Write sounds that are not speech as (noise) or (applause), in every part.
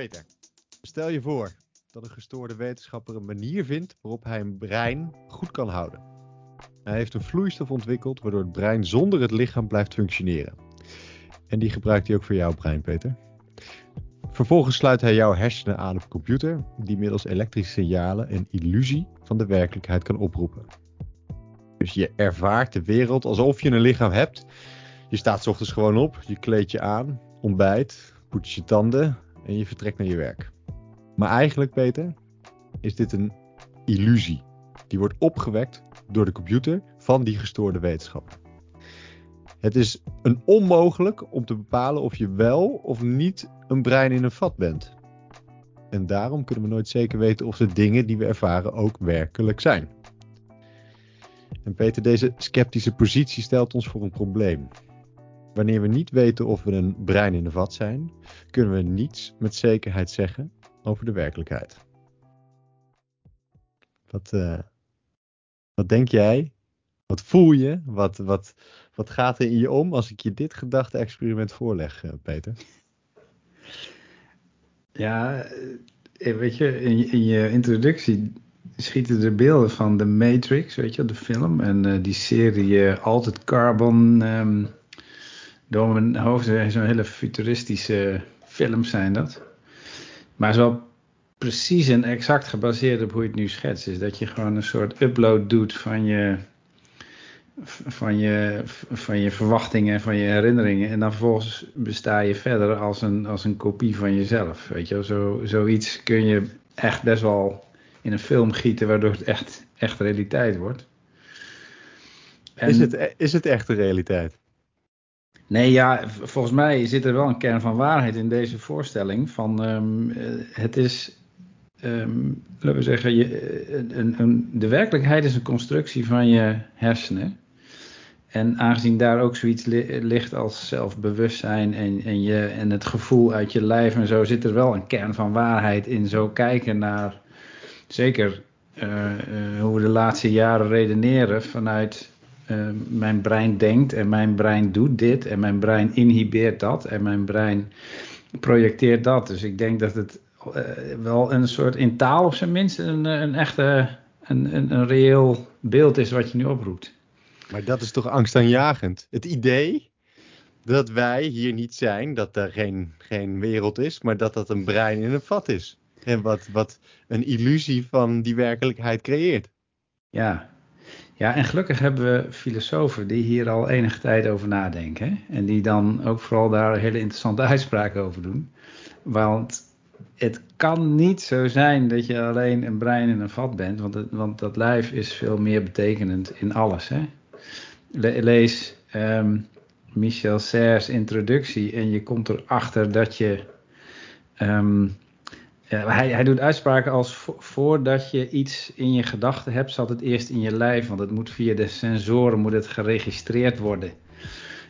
Peter, stel je voor dat een gestoorde wetenschapper een manier vindt waarop hij een brein goed kan houden. Hij heeft een vloeistof ontwikkeld waardoor het brein zonder het lichaam blijft functioneren. En die gebruikt hij ook voor jouw brein, Peter. Vervolgens sluit hij jouw hersenen aan op een computer die middels elektrische signalen een illusie van de werkelijkheid kan oproepen. Dus je ervaart de wereld alsof je een lichaam hebt. Je staat ochtends gewoon op, je kleedt je aan, ontbijt, poets je tanden en je vertrekt naar je werk. Maar eigenlijk, Peter, is dit een illusie. Die wordt opgewekt door de computer van die gestoorde wetenschapper. Het is een onmogelijk om te bepalen of je wel of niet een brein in een vat bent. En daarom kunnen we nooit zeker weten of de dingen die we ervaren ook werkelijk zijn. En Peter, deze sceptische positie stelt ons voor een probleem. Wanneer we niet weten of we een brein in een vat zijn, kunnen we niets met zekerheid zeggen over de werkelijkheid. Wat, uh, wat denk jij? Wat voel je? Wat, wat, wat gaat er in je om als ik je dit gedachte-experiment voorleg, uh, Peter? Ja, eh, weet je, in, je introductie schieten er beelden van The Matrix, weet je, de film. En die serie Altered Carbon. Um, door mijn hoofd, zo'n hele futuristische films zijn dat. Maar het is wel precies en exact gebaseerd op hoe je het nu schetst. Is dat je gewoon een soort upload doet van je, van je, van je verwachtingen, van je herinneringen. En dan vervolgens besta je verder als een, als een kopie van jezelf. Weet je, Zo, zoiets kun je echt best wel in een film gieten, waardoor het echt, echt realiteit wordt. En, is, het, is het echt de realiteit? Nee, ja, volgens mij zit er wel een kern van waarheid in deze voorstelling. Van, um, het is, um, laten we zeggen, je, een, een, de werkelijkheid is een constructie van je hersenen. En aangezien daar ook zoiets li ligt als zelfbewustzijn en, en, je, en het gevoel uit je lijf en zo, zit er wel een kern van waarheid in. Zo kijken naar, zeker uh, hoe we de laatste jaren redeneren vanuit uh, mijn brein denkt en mijn brein doet dit en mijn brein inhibeert dat en mijn brein projecteert dat. Dus ik denk dat het uh, wel een soort in taal op zijn minst een, een echte, een, een, een reëel beeld is wat je nu oproept. Maar dat is toch angstaanjagend? Het idee dat wij hier niet zijn, dat er geen, geen wereld is, maar dat dat een brein in een vat is. En wat, wat een illusie van die werkelijkheid creëert. Ja, ja, en gelukkig hebben we filosofen die hier al enige tijd over nadenken. En die dan ook vooral daar hele interessante (laughs) uitspraken over doen. Want het kan niet zo zijn dat je alleen een brein in een vat bent. Want, want dat lijf is veel meer betekenend in alles. Hè? Le lees um, Michel Serres introductie en je komt erachter dat je... Um, hij, hij doet uitspraken als vo voordat je iets in je gedachten hebt, zat het eerst in je lijf. Want het moet via de sensoren moet het geregistreerd worden.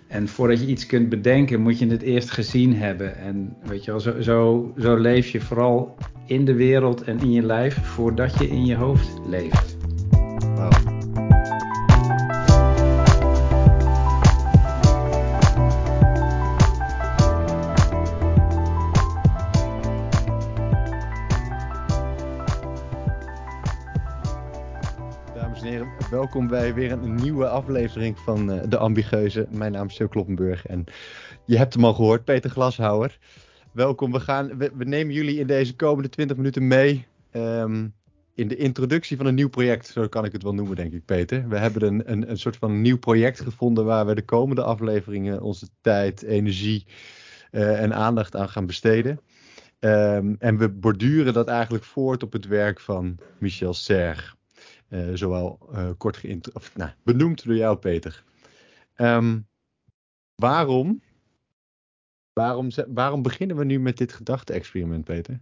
En voordat je iets kunt bedenken, moet je het eerst gezien hebben. En weet je wel, zo, zo, zo leef je vooral in de wereld en in je lijf voordat je in je hoofd leeft. Wow. Welkom bij weer een nieuwe aflevering van uh, De Ambigueuze. Mijn naam is Sil Kloppenburg en je hebt hem al gehoord, Peter Glashouwer. Welkom, we, gaan, we, nemen jullie in deze komende 20 minuten mee um, in de introductie van een nieuw project. Zo kan ik het wel noemen, denk ik, Peter. We hebben een, een, een soort van nieuw project gevonden waar we de komende afleveringen onze tijd, energie uh, en aandacht aan gaan besteden. Um, en we borduren dat eigenlijk voort op het werk van Michel Serre. Uh, zowel uh, kort geïnt of, nou, benoemd door jou, Peter. Um, waarom, waarom, waarom beginnen we nu met dit gedachte-experiment, Peter?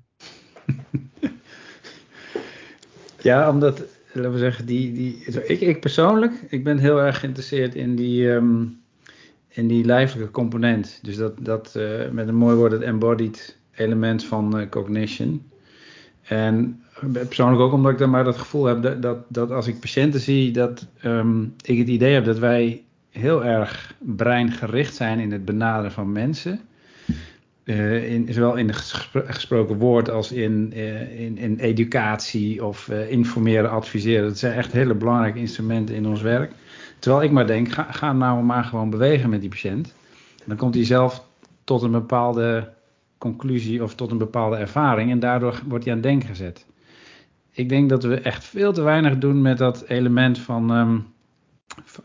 (laughs) ja, omdat, laten we zeggen, die, die, ik, ik persoonlijk, ik ben heel erg geïnteresseerd in die, um, in die lijfelijke component. Dus dat, dat uh, met een mooi woord, het embodied element van cognition. En persoonlijk ook omdat ik dan maar dat gevoel heb dat, dat, dat als ik patiënten zie, dat um, ik het idee heb dat wij heel erg breingericht zijn in het benaderen van mensen. uh, in, zowel in gesproken woord als in, uh, in, in, educatie of informeren, adviseren. Dat zijn echt hele belangrijke instrumenten in ons werk. Terwijl ik maar denk, ga, ga nou maar gewoon bewegen met die patiënt. Dan komt hij zelf tot een bepaalde conclusie of tot een bepaalde ervaring en daardoor wordt hij aan het denken gezet. Ik denk dat we echt veel te weinig doen met dat element van, um,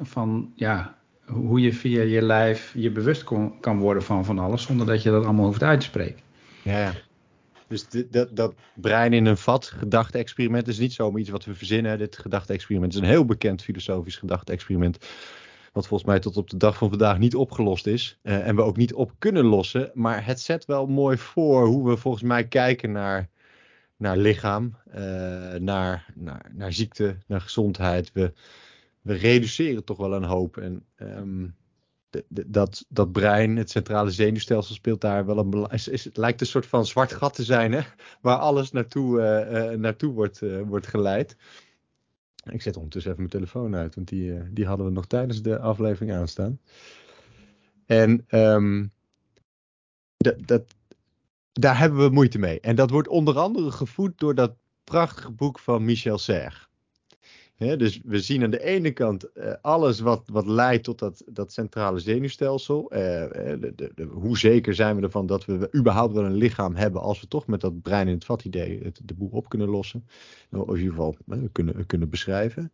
van ja, hoe je via je lijf je bewust kan worden van van alles, zonder dat je dat allemaal hoeft uit te spreken. Ja, dus dat, dat brein in een vat gedachte-experiment is niet zomaar iets wat we verzinnen. Dit gedachte-experiment is een heel bekend filosofisch gedachte-experiment. Wat volgens mij tot op de dag van vandaag niet opgelost is. Uh, en we ook niet op kunnen lossen. Maar het zet wel mooi voor hoe we volgens mij kijken naar, naar lichaam, uh, naar, naar, naar ziekte, naar gezondheid. We, we reduceren toch wel een hoop. En um, de, dat, dat brein, het centrale zenuwstelsel, speelt daar wel een. Is, het lijkt een soort van zwart gat te zijn, hè? waar alles naartoe, uh, uh, naartoe wordt, wordt geleid. Ik zet ondertussen even mijn telefoon uit, want die, die hadden we nog tijdens de aflevering aanstaan. En um, dat, daar hebben we moeite mee. En dat wordt onder andere gevoed door dat prachtige boek van Michel Serres. He, dus we zien aan de ene kant uh, alles wat, wat leidt tot dat, dat centrale zenuwstelsel. Uh, de, de, de, hoe zeker zijn we ervan dat we überhaupt wel een lichaam hebben als we toch met dat brein in het vat idee het, de boel op kunnen lossen. Of in ieder geval kunnen, kunnen beschrijven.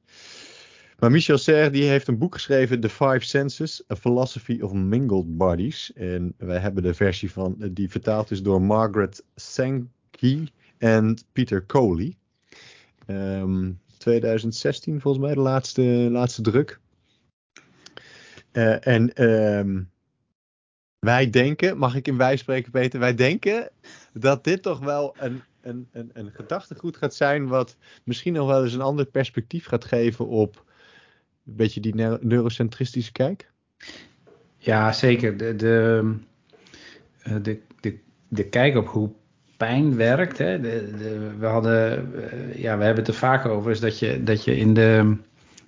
Maar Michel Serres die heeft een boek geschreven, The Five Senses, A Philosophy of Mingled Bodies. En wij hebben de versie van, die vertaald is door Margaret Sankey en Peter Coley. Um, 2016 volgens mij, de laatste, laatste druk. Uh, en um, wij denken, mag ik in wij spreken Peter, wij denken dat dit toch wel een, een, een, een gedachtegoed gaat zijn wat misschien nog wel eens een ander perspectief gaat geven op een beetje die neurocentristische kijk. Ja, zeker. De, de, de, de, de kijk op hoe pijn werkt. Hè. De, de, we, hadden, uh, ja, we hebben het er vaak over, is dat je, dat je in, de,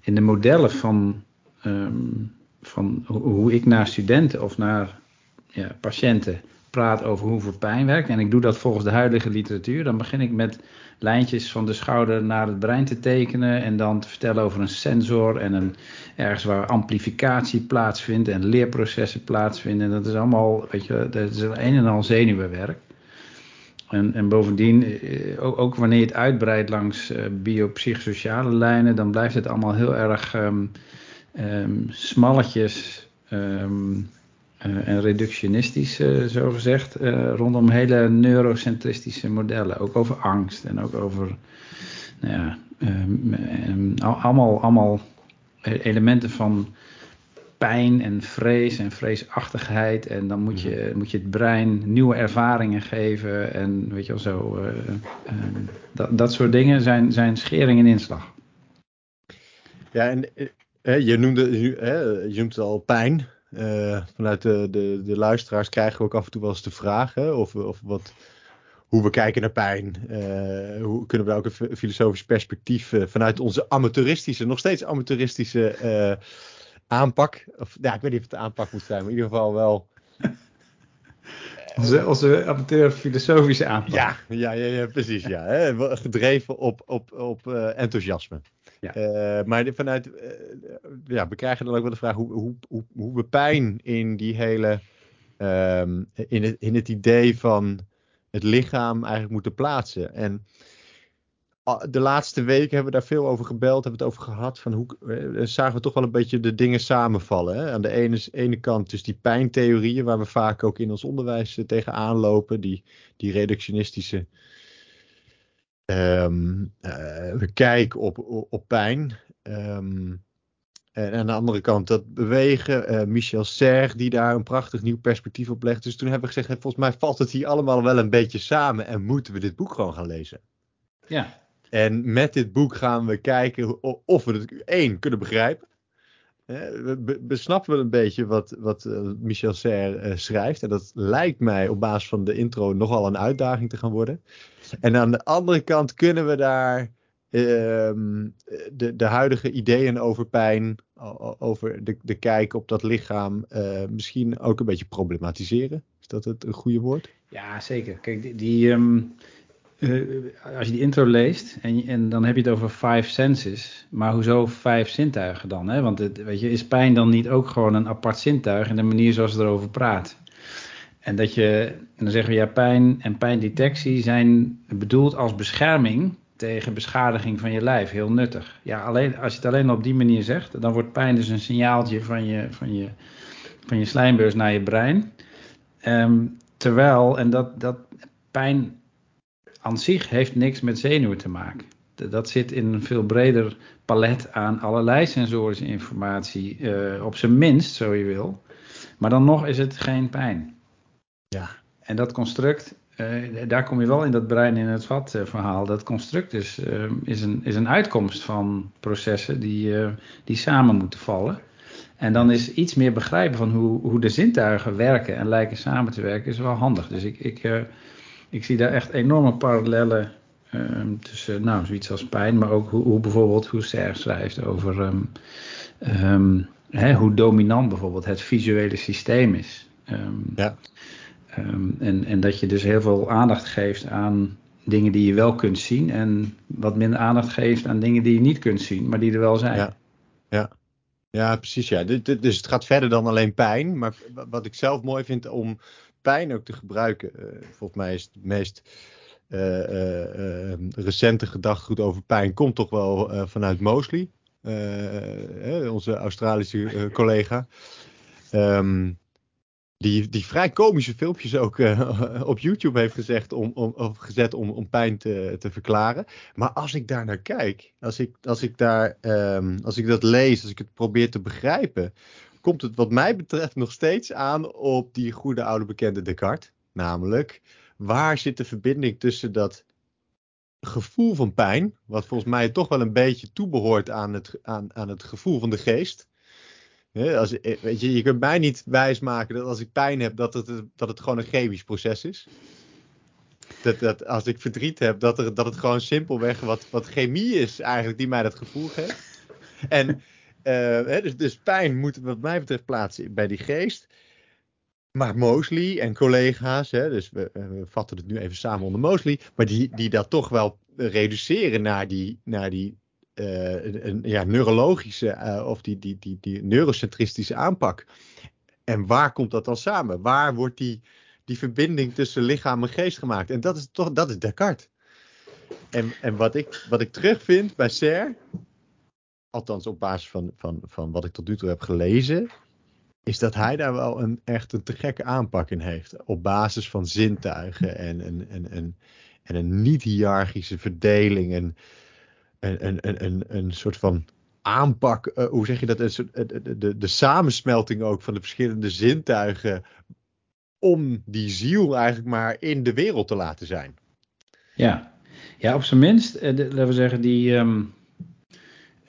in de modellen van, um, van hoe ik naar studenten of naar ja, patiënten praat over hoe pijn werkt. En ik doe dat volgens de huidige literatuur. Dan begin ik met lijntjes van de schouder naar het brein te tekenen. En dan te vertellen over een sensor en een, ergens waar amplificatie plaatsvindt en leerprocessen plaatsvinden. Dat is allemaal, weet je, dat is een en al zenuwenwerk. En, en bovendien, eh, ook, wanneer je het uitbreidt langs uh, biopsychosociale lijnen, dan blijft het allemaal heel erg um, um, smalletjes uh, en reductionistisch, uh, zo gezegd, rondom hele neurocentristische modellen. Ook over angst en ook over, nou ja, allemaal, allemaal elementen van pijn en vrees en vreesachtigheid. En dan moet je, mhm. moet je het brein nieuwe ervaringen geven. En weet je wel zo. Uh, uh, dat, dat soort dingen zijn, zijn schering en inslag. Ja, en je, noemde, je noemde al pijn. Vanuit de, de, de luisteraars krijgen we ook af en toe wel eens de vraag hè, of, of wat, hoe we kijken naar pijn. hoe kunnen we daar ook een filosofisch perspectief vanuit onze amateuristische, nog steeds amateuristische aanpak. Of ja, ik weet niet of het aanpak moet zijn, maar in ieder geval wel. Onze, onze amateur filosofische aanpak. Ja, ja, ja, ja precies. Ja, hè. Gedreven op, op, op enthousiasme. Ja. Uh, maar vanuit, uh, ja, we krijgen dan ook wel de vraag hoe, hoe, hoe, hoe we pijn in die hele, um, in, het, in het idee van het lichaam eigenlijk moeten plaatsen. En de laatste weken hebben we daar veel over gebeld, hebben we het over gehad. Van hoe eh, zagen we toch wel een beetje de dingen samenvallen. Hè? Aan de ene, kant dus die pijntheorieën, waar we vaak ook in ons onderwijs tegenaan lopen. Die, die reductionistische um, uh, kijk op, op, pijn. Um, en aan de andere kant dat bewegen. Uh, Michel Serre, die daar een prachtig nieuw perspectief op legt. Dus toen hebben we gezegd, volgens mij valt het hier allemaal wel een beetje samen. En moeten we dit boek gewoon gaan lezen. Ja, en met dit boek gaan we kijken of we het één kunnen begrijpen. We besnappen een beetje wat, wat eh, Michel Serre eh, schrijft. En dat lijkt mij op basis van de intro nogal een uitdaging te gaan worden. En aan de andere kant kunnen we daar ehm, de, de huidige ideeën over pijn, over de, de kijk op dat lichaam, uh, misschien ook een beetje problematiseren? Is dat het een goede woord? Ja, zeker. Kijk, die, um, uh, als je die intro leest en, en dan heb je het over five senses, maar hoezo vijf zintuigen dan? Hè? Want weet je, is pijn dan niet ook gewoon een apart zintuig in de manier zoals ze erover praat? En dat je, en dan zeggen we ja, pijn en pijndetectie zijn bedoeld als bescherming tegen beschadiging van je lijf. Heel nuttig. Ja, alleen, als je het alleen op die manier zegt, dan wordt pijn dus een signaaltje van je, van je, van je slijmbeurs naar je brein. Um, terwijl, en dat, dat pijn aan zich heeft niks met zenuwen te maken. Dat zit in een veel breder palet aan allerlei sensorische informatie. Uh, op zijn minst, zo je wil. Maar dan nog is het geen pijn. Ja. En dat construct, uh, daar kom je wel in dat brein in het vat uh, verhaal. Dat construct is, is, een, is een uitkomst van processen die, die samen moeten vallen. En dan is iets meer begrijpen van hoe, hoe de zintuigen werken en lijken samen te werken, is wel handig. Dus ik, ik, ik zie daar echt enorme parallellen ehm, tussen, nou, zoiets als pijn, maar ook hoe, hoe bijvoorbeeld hoe Serge schrijft over um, um, hè, hoe dominant bijvoorbeeld het visuele systeem is. ja. En, en dat je dus heel veel aandacht geeft aan dingen die je wel kunt zien. En wat minder aandacht geeft aan dingen die je niet kunt zien, maar die er wel zijn. Ja, ja. ja precies. Ja. Dus het gaat verder dan alleen pijn. Maar wat ik zelf mooi vind om pijn ook te gebruiken. Uh, volgens mij is het meest uh, uh, recente gedachtegoed over pijn komt toch wel vanuit Mosley. onze Australische (laughs) collega. Um, die, die vrij komische filmpjes ook uh, (laughs) op YouTube heeft gezegd om, om, of gezet om, om pijn te, te verklaren. Maar als ik daar naar kijk, als ik, als, ik daar, um, als ik dat lees, als ik het probeer te begrijpen, komt het wat mij betreft nog steeds aan op die goede oude bekende Descartes. Namelijk, waar zit de verbinding tussen dat gevoel van pijn, wat volgens mij toch wel een beetje toebehoort aan het, aan, aan het gevoel van de geest als, eh, weet je, je kunt mij niet wijsmaken dat als ik pijn heb, dat het, dat het gewoon een chemisch proces is. Dat, dat als ik verdriet heb, dat, dat het gewoon simpelweg wat, wat chemie is eigenlijk die mij dat gevoel geeft. En uh, dus, dus pijn moet wat mij betreft plaatsen bij die geest. Maar Mosley en collega's, hè, dus we, eh, we, vatten het nu even samen onder Mosley, maar die, die dat toch wel reduceren naar die, naar die uh, een ja, neurologische of die, die, die, die neurocentristische aanpak. En waar komt dat dan samen? Waar wordt die, die verbinding tussen lichaam en geest gemaakt? En dat is toch dat is Descartes. En, en wat, ik, wat ik terugvind bij Serre, althans op basis van, van, van wat ik tot nu toe heb gelezen, is dat hij daar wel een echt een te gekke aanpak in heeft. Op basis van zintuigen en, en, en, en, en een niet-hiërarchische verdeling. En, een, een, een, een soort van aanpak, uh, hoe zeg je dat, een de, de, de samensmelting ook van de verschillende zintuigen om die ziel eigenlijk maar in de wereld te laten zijn. Ja, ja op zijn minst, eh, laten we zeggen, die, um,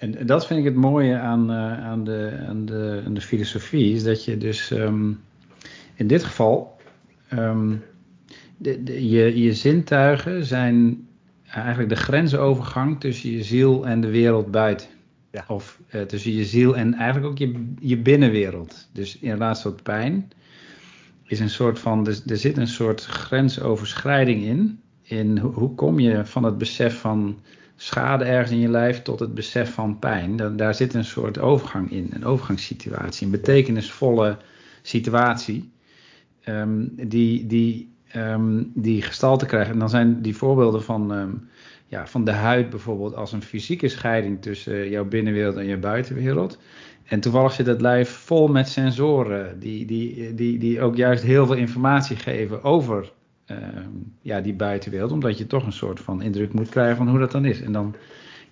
en dat vind ik het mooie aan, uh, aan, de, aan, de, aan de filosofie, is dat je dus um, in dit geval, um, de, de, je, je zintuigen zijn eigenlijk de grensovergang tussen je ziel en de wereld buiten. Ja. Of uh, tussen je ziel en eigenlijk ook je, je binnenwereld. Dus inderdaad, soort pijn is een soort van, er, er zit een soort grensoverschrijding in. In hoe, hoe, kom je van het besef van schade ergens in je lijf tot het besef van pijn? Daar, daar zit een soort overgang in, een overgangssituatie, een betekenisvolle situatie. Um, die, die um, die gestalte krijgen. En dan zijn die voorbeelden van, um, ja, van de huid bijvoorbeeld als een fysieke scheiding tussen jouw binnenwereld en je buitenwereld. En toevallig zit het lijf vol met sensoren die, die, die, die ook juist heel veel informatie geven over ja, die buitenwereld. Omdat je toch een soort van indruk moet krijgen van hoe dat dan is. En dan,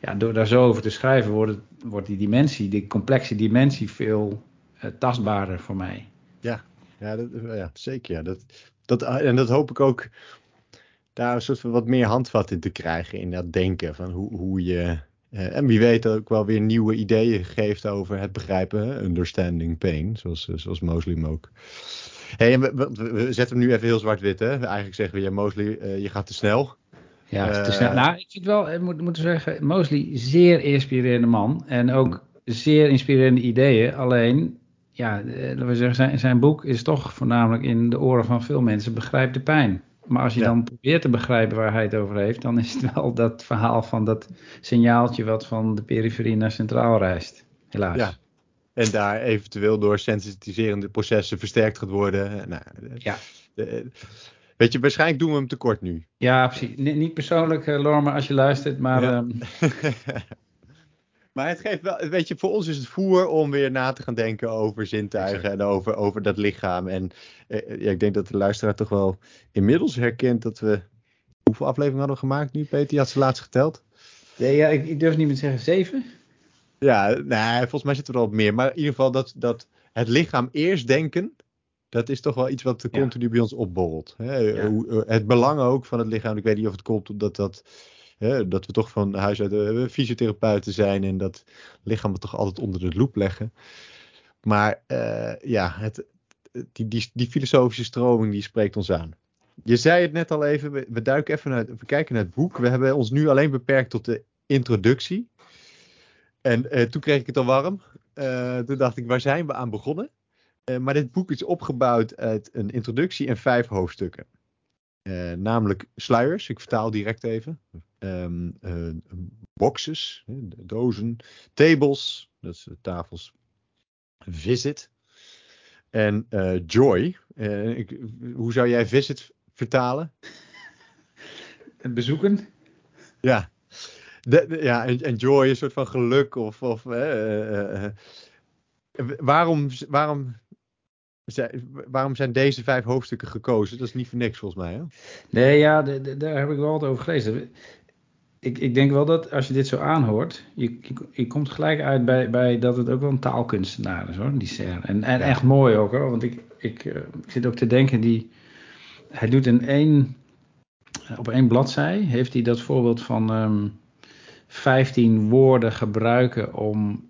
ja, door daar zo over te schrijven, wordt, het, wordt die dimensie, die complexe dimensie, veel uh, tastbaarder voor mij. Ja, ja, ja zeker. Ja. Dat, dat, en dat hoop ik ook daar een soort van wat meer handvat in te krijgen in dat denken van hoe, hoe je. Uh, en wie weet ook wel weer nieuwe ideeën geeft over het begrijpen, understanding pain, zoals, eh, zoals Mosley ook. Hey, we, we, we, zetten hem nu even heel zwart-wit. Hè? Eigenlijk zeggen we, ja, Mosley, uh, je gaat te snel. Ja, te snel. Nou, ik vind wel, ik moet, moet zeggen, Mosley, zeer inspirerende man. En ook zeer inspirerende ideeën. Alleen, ja, laten we zeggen, zijn, zijn boek is toch voornamelijk in de oren van veel mensen begrijpt de pijn. Maar als je dan probeert te begrijpen waar hij het over heeft, dan is het wel dat verhaal van dat signaaltje wat van de periferie naar centraal reist. Helaas. Ja. En daar eventueel door sensitiserende processen versterkt gaat worden. Nou, ja. weet je, waarschijnlijk doen we hem tekort nu. Ja, precies. niet persoonlijk, uh, Lorma, als je luistert, maar. Ja. Um... (laughs) Maar het geeft wel, weet je, voor ons is het voer om weer na te gaan denken over zintuigen en over, over dat lichaam. En eh, ja, ik denk dat de luisteraar toch wel inmiddels herkent dat we. Hoeveel afleveringen hadden we gemaakt nu, Peter? Je had ze laatst geteld. Nee, ja, ik, ik durf niet meer te zeggen zeven. Ja, nee, volgens mij zitten we er al op meer. Maar in ieder geval dat, dat het lichaam eerst denken. Dat is toch wel iets wat continu bij ons opborrelt. Hè? Ja. Het belang ook van het lichaam. Ik weet niet of het komt omdat dat dat we toch van huis uit uh, fysiotherapeuten zijn en dat lichaam we toch altijd onder de loep leggen. Maar uh, ja, het, die, die, die, filosofische stroming die spreekt ons aan. Je zei het net al even, we, we duiken even naar, we kijken naar het boek. We hebben ons nu alleen beperkt tot de introductie. En uh, toen kreeg ik het al warm. toen dacht ik, waar zijn we aan begonnen? maar dit boek is opgebouwd uit een introductie en vijf hoofdstukken. Namelijk sluiers, ik vertaal direct even. Um, boxes, dozen. Tables, dat is tafels. Visit. En joy. Ik, hoe zou jij visit vertalen? (laughs) Bezoeken. Ja. De, ja, en, en, joy een soort van geluk of. of waarom, waarom waarom zijn deze vijf hoofdstukken gekozen? Dat is niet voor niks volgens mij. Hè? Nee, ja, daar heb ik wel wat over gelezen. Ik, ik denk wel dat als je dit zo aanhoort, je, je, je, komt gelijk uit bij, bij dat het ook wel een taalkunstenaar is hoor, die. En, en echt mooi ook hoor, want ik, ik, ik zit ook te denken, die, hij doet in één, op één bladzij, heeft hij dat voorbeeld van um, ehm, 15 woorden gebruiken om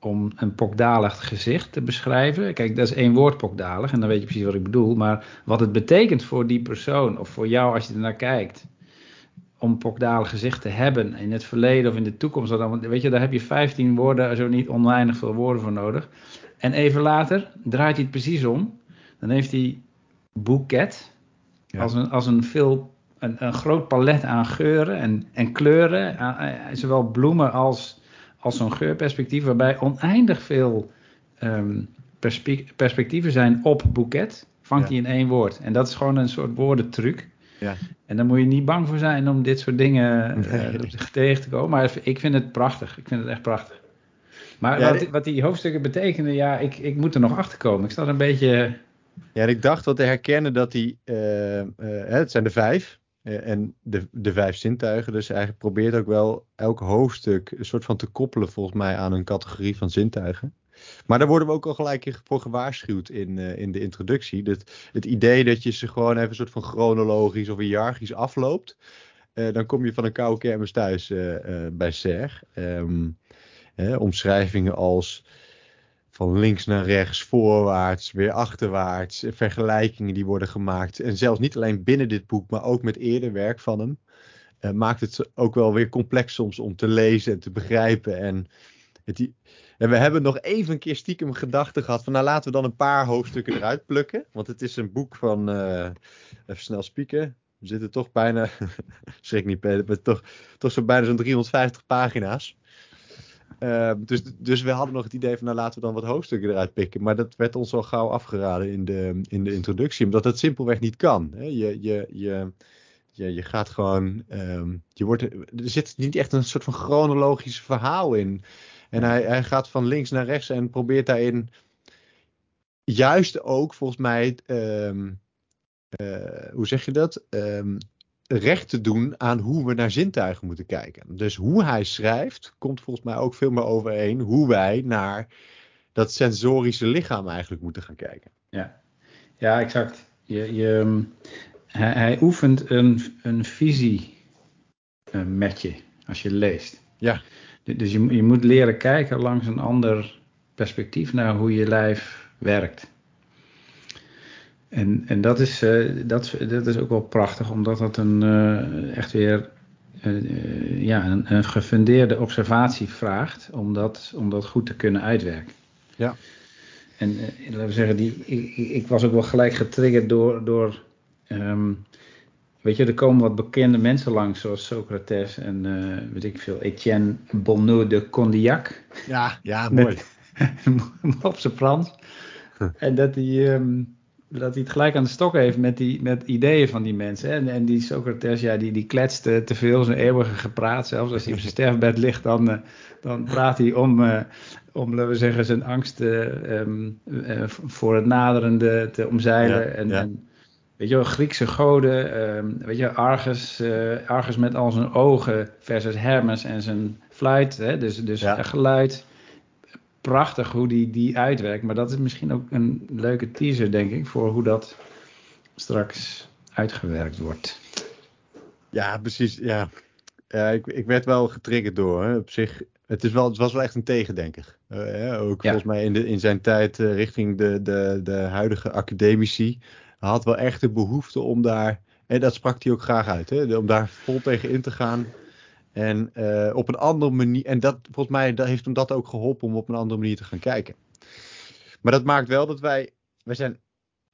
om een pokdalig gezicht te beschrijven. Kijk, dat is één woord pokdalig en dan weet je precies wat ik bedoel. Maar wat het betekent voor die persoon of voor jou als je ernaar kijkt. Om pokdalig gezicht te hebben in het verleden of in de toekomst. Dan, weet je, daar heb je 15 woorden, zo niet oneindig veel woorden voor nodig. En even later draait hij het precies om. Dan heeft hij boeket ja. als, een, als een, veel, een, een groot palet aan geuren en, en kleuren. zowel bloemen als als zo'n geurperspectief, waarbij oneindig veel um, perspectieven zijn op boeket, vangt hij in één woord. En dat is gewoon een soort woordentruc. Ja. En dan moet je niet bang voor zijn om dit soort dingen uh, tegen te komen. Maar ik vind het prachtig. Ik vind het echt prachtig. Maar wat, wat, die hoofdstukken betekenen, ja, ik, ik moet er nog achter komen. Ik sta er een beetje. Ja, en ik dacht wat te herkennen dat die. Uh, uh, het zijn de vijf. Eh, en de, de vijf zintuigen. Dus eigenlijk probeert ook wel elk hoofdstuk een soort van te koppelen volgens mij aan een categorie van zintuigen. Maar daar worden we ook al gelijk voor gewaarschuwd in, uh, in de introductie. Dat het idee dat je ze gewoon even een soort van chronologisch of hiërarchisch afloopt. Uh, dan kom je van een koude kermis thuis bij SER. Um, omschrijvingen als van links naar rechts, voorwaarts, weer achterwaarts, vergelijkingen die worden gemaakt. En zelfs niet alleen binnen dit boek, maar ook met eerder werk van hem. Uh, maakt het ook wel weer complex soms om te lezen en te begrijpen. En, het, en we hebben nog even een keer stiekem gedachten gehad van nou laten we dan een paar hoofdstukken eruit plukken. Want het is een boek van, uh, even snel spieken, we zitten toch bijna, (laughs) schrik niet Peter, toch, toch zo bijna zo'n 350 pagina's. Uh, dus, dus we hadden nog het idee van, nou laten we dan wat hoofdstukken eruit pikken. Maar dat werd ons al gauw afgeraden in de, in de introductie, omdat het simpelweg niet kan. Hè? Je, je, je, je, je gaat gewoon, um, je wordt, er zit niet echt een soort van chronologisch verhaal in. En hij, hij gaat van links naar rechts en probeert daarin juist ook volgens mij, um, uh, hoe zeg je dat? Recht te doen aan hoe we naar zintuigen moeten kijken. Dus hoe hij schrijft, komt volgens mij ook veel meer overeen hoe wij naar dat sensorische lichaam eigenlijk moeten gaan kijken. Ja, ja exact. Je, je, hij, hij oefent een, een visie uh, met je als je leest. Ja. Dus je, je moet leren kijken langs een ander perspectief naar hoe je lijf werkt. En, en dat, is, uh, dat, dat is ook wel prachtig, omdat dat een, uh, echt weer uh, ja, een, een, gefundeerde observatie vraagt om dat, om dat goed te kunnen uitwerken. Ja. En laten we zeggen, die, ik, ik, was ook wel gelijk getriggerd door, door um, weet je, er komen wat bekende mensen langs, zoals Socrates en uh, weet ik veel, Etienne Bonneau de Condillac. Ja, ja, mooi. op zijn Frans. en dat hij, um, dat hij het gelijk aan de stok heeft met, die, met ideeën van die mensen. En, en die Socrates, ja, die, die kletste te veel, zijn eeuwige gepraat. Zelfs als hij op zijn sterfbed ligt, dan, uh, dan praat hij om, uh, om, laten we zeggen, zijn angst um, voor het naderende te omzeilen. Ja, en, ja. en weet je wel, Griekse goden, um, weet je, Argus, Argus met al zijn ogen versus Hermes en zijn fluit, hè, dus, dus ja. geluid. Prachtig hoe die, die uitwerkt, maar dat is misschien ook een leuke teaser, denk ik, voor hoe dat straks uitgewerkt wordt. Ja, precies, ja. ja ik, ik werd wel getriggerd door, hè. op zich, het, is wel, het was wel echt een tegendenker. Uh, ook ja. volgens mij in, de, in zijn tijd uh, richting de, de, de huidige academici had wel echt de behoefte om daar, en dat sprak hij ook graag uit, hè, om daar vol tegen in te gaan. En uh, op een andere manier, en dat volgens mij dat heeft hem dat ook geholpen om op een andere manier te gaan kijken. Maar dat maakt wel dat wij, wij zijn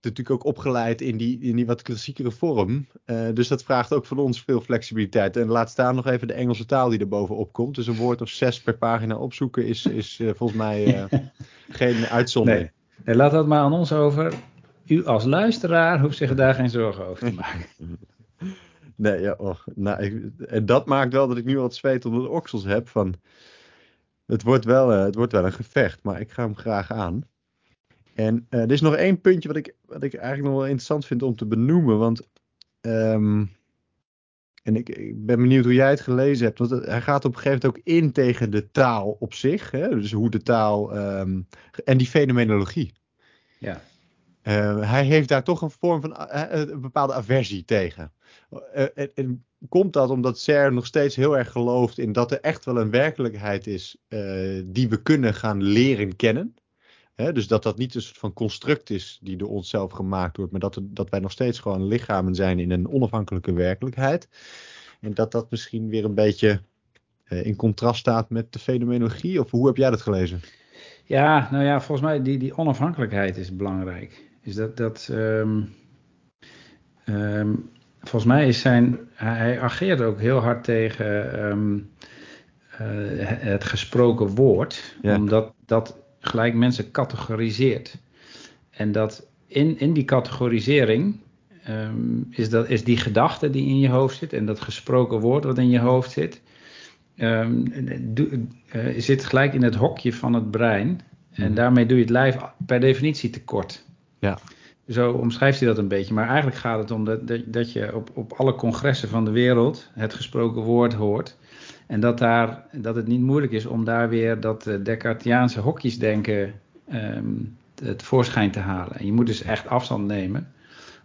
natuurlijk ook opgeleid in die, in die wat klassiekere vorm. Uh, dus dat vraagt ook van ons veel flexibiliteit. En laat staan nog even de Engelse taal die er bovenop komt. Dus een woord of zes per pagina opzoeken is, is uh, volgens mij (laughs) geen uitzondering. Nee. nee, laat dat maar aan ons over u als luisteraar hoeft zich daar geen zorgen over te maken. (laughs) Nee, ja, oh, nou, ik, en dat maakt wel dat ik nu al het zweet onder de oksels heb. Van, het, wordt wel, uh, het wordt wel een gevecht, maar ik ga hem graag aan. En uh, er is nog één puntje wat ik, wat ik eigenlijk nog wel interessant vind om te benoemen. Want, um, en ik, ik, ben benieuwd hoe jij het gelezen hebt. Want hij gaat op een gegeven moment ook in tegen de taal op zich. Hè? Dus hoe de taal um, en die fenomenologie. Ja. Uh, hij heeft daar toch een vorm van een bepaalde aversie tegen. En, en, komt dat omdat Ser nog steeds heel erg gelooft in dat er echt wel een werkelijkheid is die we kunnen gaan leren kennen? Dus dat dat niet een soort van construct is die door onszelf gemaakt wordt, maar dat, dat wij nog steeds gewoon lichamen zijn in een onafhankelijke werkelijkheid. En dat dat misschien weer een beetje in contrast staat met de fenomenologie, of hoe heb jij dat gelezen? Ja, nou ja, volgens mij die, die onafhankelijkheid is belangrijk is dat, dat um, um, volgens mij is zijn, hij ageert ook heel hard tegen um, uh, het gesproken woord, ja. omdat dat gelijk mensen categoriseert. En dat in, in die categorisering is, dat, is die gedachte die in je hoofd zit en dat gesproken woord wat in je hoofd zit, do, uh, zit gelijk in het hokje van het brein. En daarmee doe je het lijf per definitie tekort. Ja. Zo omschrijft hij dat een beetje. Maar eigenlijk gaat het om dat, dat, je op, op alle congressen van de wereld het gesproken woord hoort. En dat, daar, dat het niet moeilijk is om daar weer dat Descartiaanse hokjesdenken um, het voorschijn te halen. En je moet dus echt afstand nemen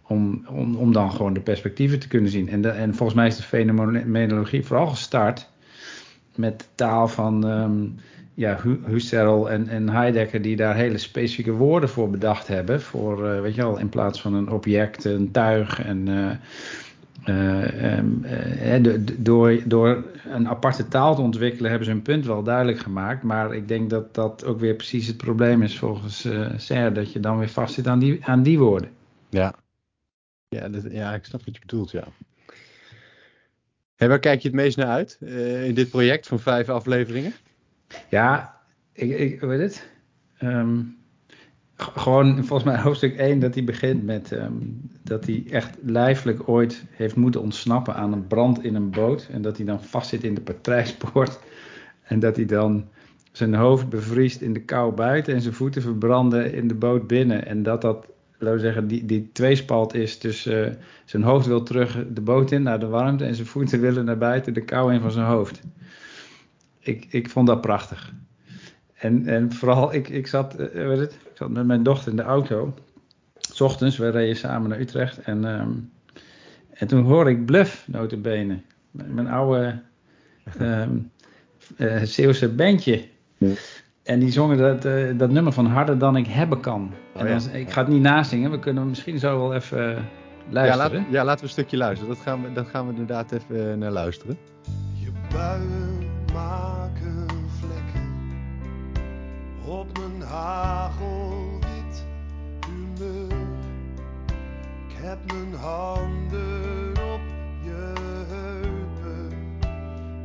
om, om, om dan gewoon de perspectieven te kunnen zien. En, de, en volgens mij is de fenomenologie vooral gestart met taal van um, ja, Husserl en, en Heidegger die daar hele specifieke woorden voor bedacht hebben. Voor, uh, weet je wel, in plaats van een object, een tuig. En uh, uh, um, door, door een aparte taal te ontwikkelen hebben ze hun punt wel duidelijk gemaakt. Maar ik denk dat dat ook weer precies het probleem is volgens Serre. Dat je dan weer vastzit aan die, aan die woorden. Ja. Ja, ja, ik snap wat je bedoelt, ja. Hey, waar kijk je het meest naar uit in dit project van vijf afleveringen? Ja, ik, ik weet het. Um, gewoon volgens mij hoofdstuk 1 dat hij begint met um, dat hij echt lijfelijk ooit heeft moeten ontsnappen aan een brand in een boot. En dat hij dan vastzit in de patrijspoort. (laughs) En dat hij dan zijn hoofd bevriest in de kou buiten en zijn voeten verbranden in de boot binnen. En dat dat, laten we zeggen, die, die tweespalt is tussen uh, zijn hoofd wil terug de boot in naar de warmte en zijn voeten (laughs) willen naar buiten de kou in van zijn hoofd ik, ik vond dat prachtig. En, en vooral, ik, ik, zat, uh, weet het, ik zat met mijn dochter in de auto. S ochtends, we reden samen naar Utrecht. En, um, en toen hoorde ik Bluff, notabene. Mijn oude um, uh, Zeeuwse bandje. Ja. En die zongen dat, uh, dat nummer van Harder dan ik hebben kan. Oh, en dan, ja. ik ga het niet nazingen, we kunnen misschien zo wel even luisteren. Ja, laat, ja, laten we een stukje luisteren. Dat gaan we, dat gaan we inderdaad even naar luisteren. Je buien maken vlekken op mijn hagelwit humeur. Ik heb mijn handen op je heupen,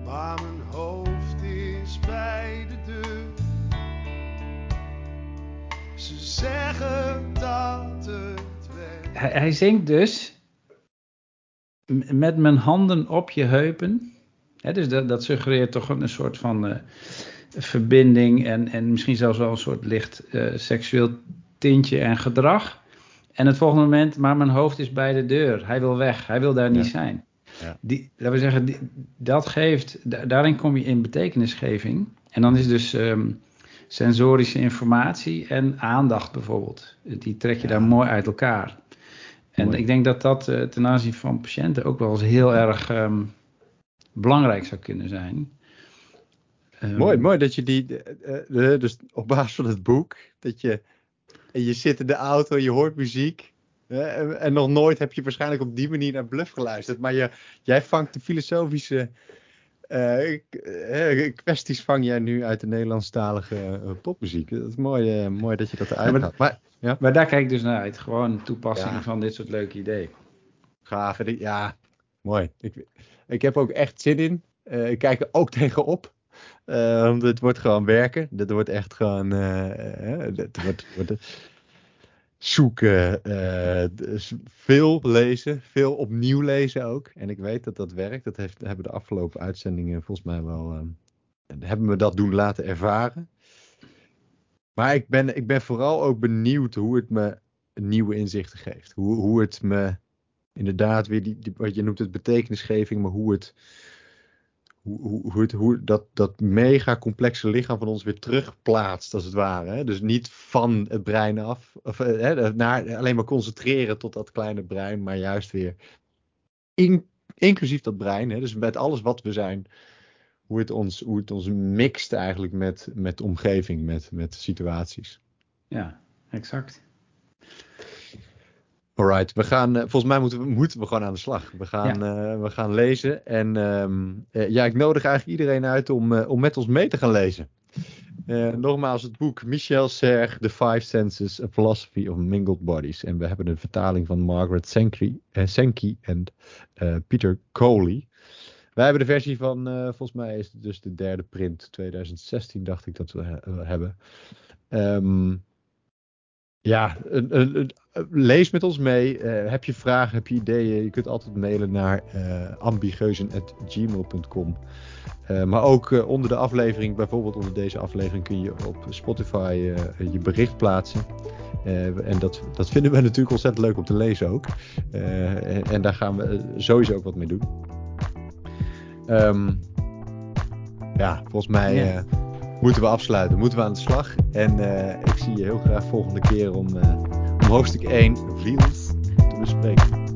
maar mijn hoofd is bij de deur. Ze zeggen dat het werkt. Hij, hij zingt dus met mijn handen op je heupen. Dus dat, dat suggereert toch een, soort van eh, verbinding en, en misschien zelfs wel een soort licht eh, seksueel tintje en gedrag. En het volgende moment, maar mijn hoofd is bij de deur. Hij wil weg, hij wil daar niet Ja. zijn. Ja. Die, laten we zeggen, die- dat geeft, da- daarin kom je in betekenisgeving. En dan is dus ehm, sensorische informatie en aandacht bijvoorbeeld. Die trek je Ja. daar mooi uit elkaar. En Mooi. ik denk dat dat eh, ten aanzien van patiënten ook wel eens heel erg ehm, belangrijk zou kunnen zijn. Ehm, Mooi, mooi dat je die, eh, eh, dus op basis van het boek, dat je, en je zit in de auto, je hoort muziek. eh, en, en nog nooit heb je waarschijnlijk op die manier naar Bluff geluisterd. Maar je, jij vangt de filosofische eh, eh, kwesties vang jij nu uit de Nederlandstalige eh, popmuziek. Dat is mooi, eh, mooi dat je dat eruit haalt. Maar ja, Maar daar kijk ik dus naar uit. Gewoon toepassingen Ja. van dit soort leuke ideeën. gaaf. Ja, mooi. Ik, ik heb ook echt zin in. Eh, ik kijk er ook (laughs) tegenop. Want het wordt gewoon werken. Dit wordt echt gewoon. dit wordt, wordt zoeken. veel lezen. Veel opnieuw lezen ook. En ik weet dat dat werkt. Dat heeft, hebben de afgelopen uitzendingen volgens mij wel. eh, hebben we dat doen laten ervaren. Maar ik ben, ik ben vooral ook benieuwd hoe het me nieuwe inzichten geeft. Hoe, hoe het me inderdaad weer die, wat je noemt het betekenisgeving, maar hoe het, hoe, hoe, het, hoe dat, dat mega complexe lichaam van ons weer terugplaatst, als het ware. Hè? Dus niet van het brein af, of, eh, hè, naar alleen maar concentreren tot dat kleine brein, maar juist weer in, inclusief dat brein. Hè? Dus met alles wat we zijn, hoe het ons, hoe het ons mixt eigenlijk met, met omgeving, met, met situaties. Ja, exact. Alright, we gaan, eh, volgens mij moeten we, moeten we gewoon aan de slag. We gaan, eh, we gaan lezen. En ehm, eh, ja, ik nodig eigenlijk iedereen uit om, om met ons mee te gaan lezen. Nogmaals, het boek Michel Serre, The Five Senses, A Philosophy of Mingled Bodies. En we hebben een vertaling van Margaret eh, Sankey en Peter Coley. Wij hebben de versie van, volgens mij is het dus de derde print, 2016 dacht ik dat we hebben. Ehm, ja, een, een, een- lees met ons mee. Eh, heb je vragen, heb je ideeën? Je kunt altijd mailen naar uh, ambigeuzen.gmail.com. Uh, maar ook onder de aflevering, bijvoorbeeld onder deze aflevering, kun je op Spotify je bericht plaatsen. En dat, dat vinden we (laughs) natuurlijk ontzettend leuk om te lezen ook. En, en, daar gaan we sowieso ook wat mee doen. Um, ja, volgens mij yeah. Moeten we afsluiten. Moeten we aan de slag. En ik zie je heel graag volgende keer om, om hoofdstuk 1, Wheels, te bespreken.